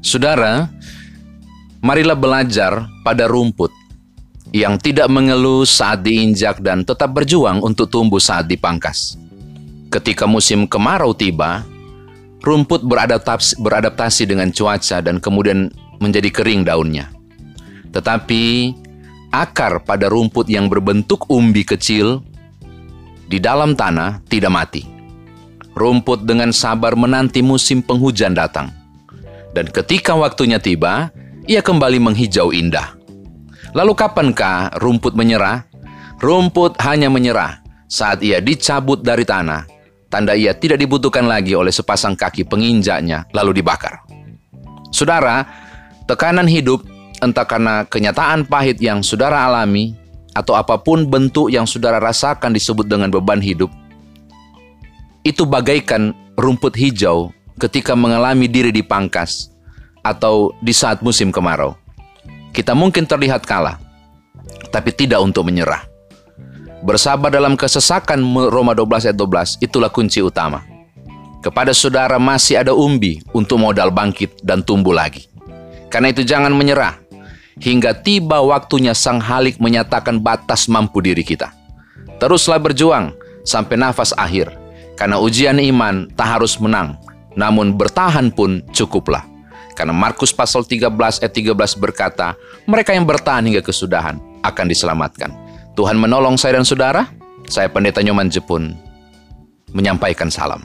Saudara, marilah belajar pada rumput yang tidak mengeluh saat diinjak dan tetap berjuang untuk tumbuh saat dipangkas. Ketika musim kemarau tiba, rumput beradaptasi, beradaptasi dengan cuaca dan kemudian menjadi kering daunnya. Tetapi akar pada rumput yang berbentuk umbi kecil di dalam tanah tidak mati. Rumput dengan sabar menanti musim penghujan datang. Dan ketika waktunya tiba, ia kembali menghijau indah. Lalu kapankah rumput menyerah? Rumput hanya menyerah saat ia dicabut dari tanah, tanda ia tidak dibutuhkan lagi oleh sepasang kaki penginjaknya, lalu dibakar. Saudara, tekanan hidup entah karena kenyataan pahit yang saudara alami atau apa pun bentuk yang saudara rasakan disebut dengan beban hidup, itu bagaikan rumput hijau ketika mengalami diri dipangkas atau di saat musim kemarau. Kita mungkin terlihat kalah, tapi tidak untuk menyerah. Bersabar dalam kesesakan Roma 12 ayat 12, itulah kunci utama. Kepada saudara masih ada umbi untuk modal bangkit dan tumbuh lagi. Karena itu jangan menyerah, hingga tiba waktunya sang halik menyatakan batas mampu diri kita. Teruslah berjuang sampai nafas akhir, karena ujian iman tak harus menang, namun bertahan pun cukuplah. Karena Markus pasal 13 ayat 13 berkata, mereka yang bertahan hingga kesudahan akan diselamatkan. Tuhan menolong saya dan saudara. Saya Pendeta Nyoman Jepun menyampaikan salam.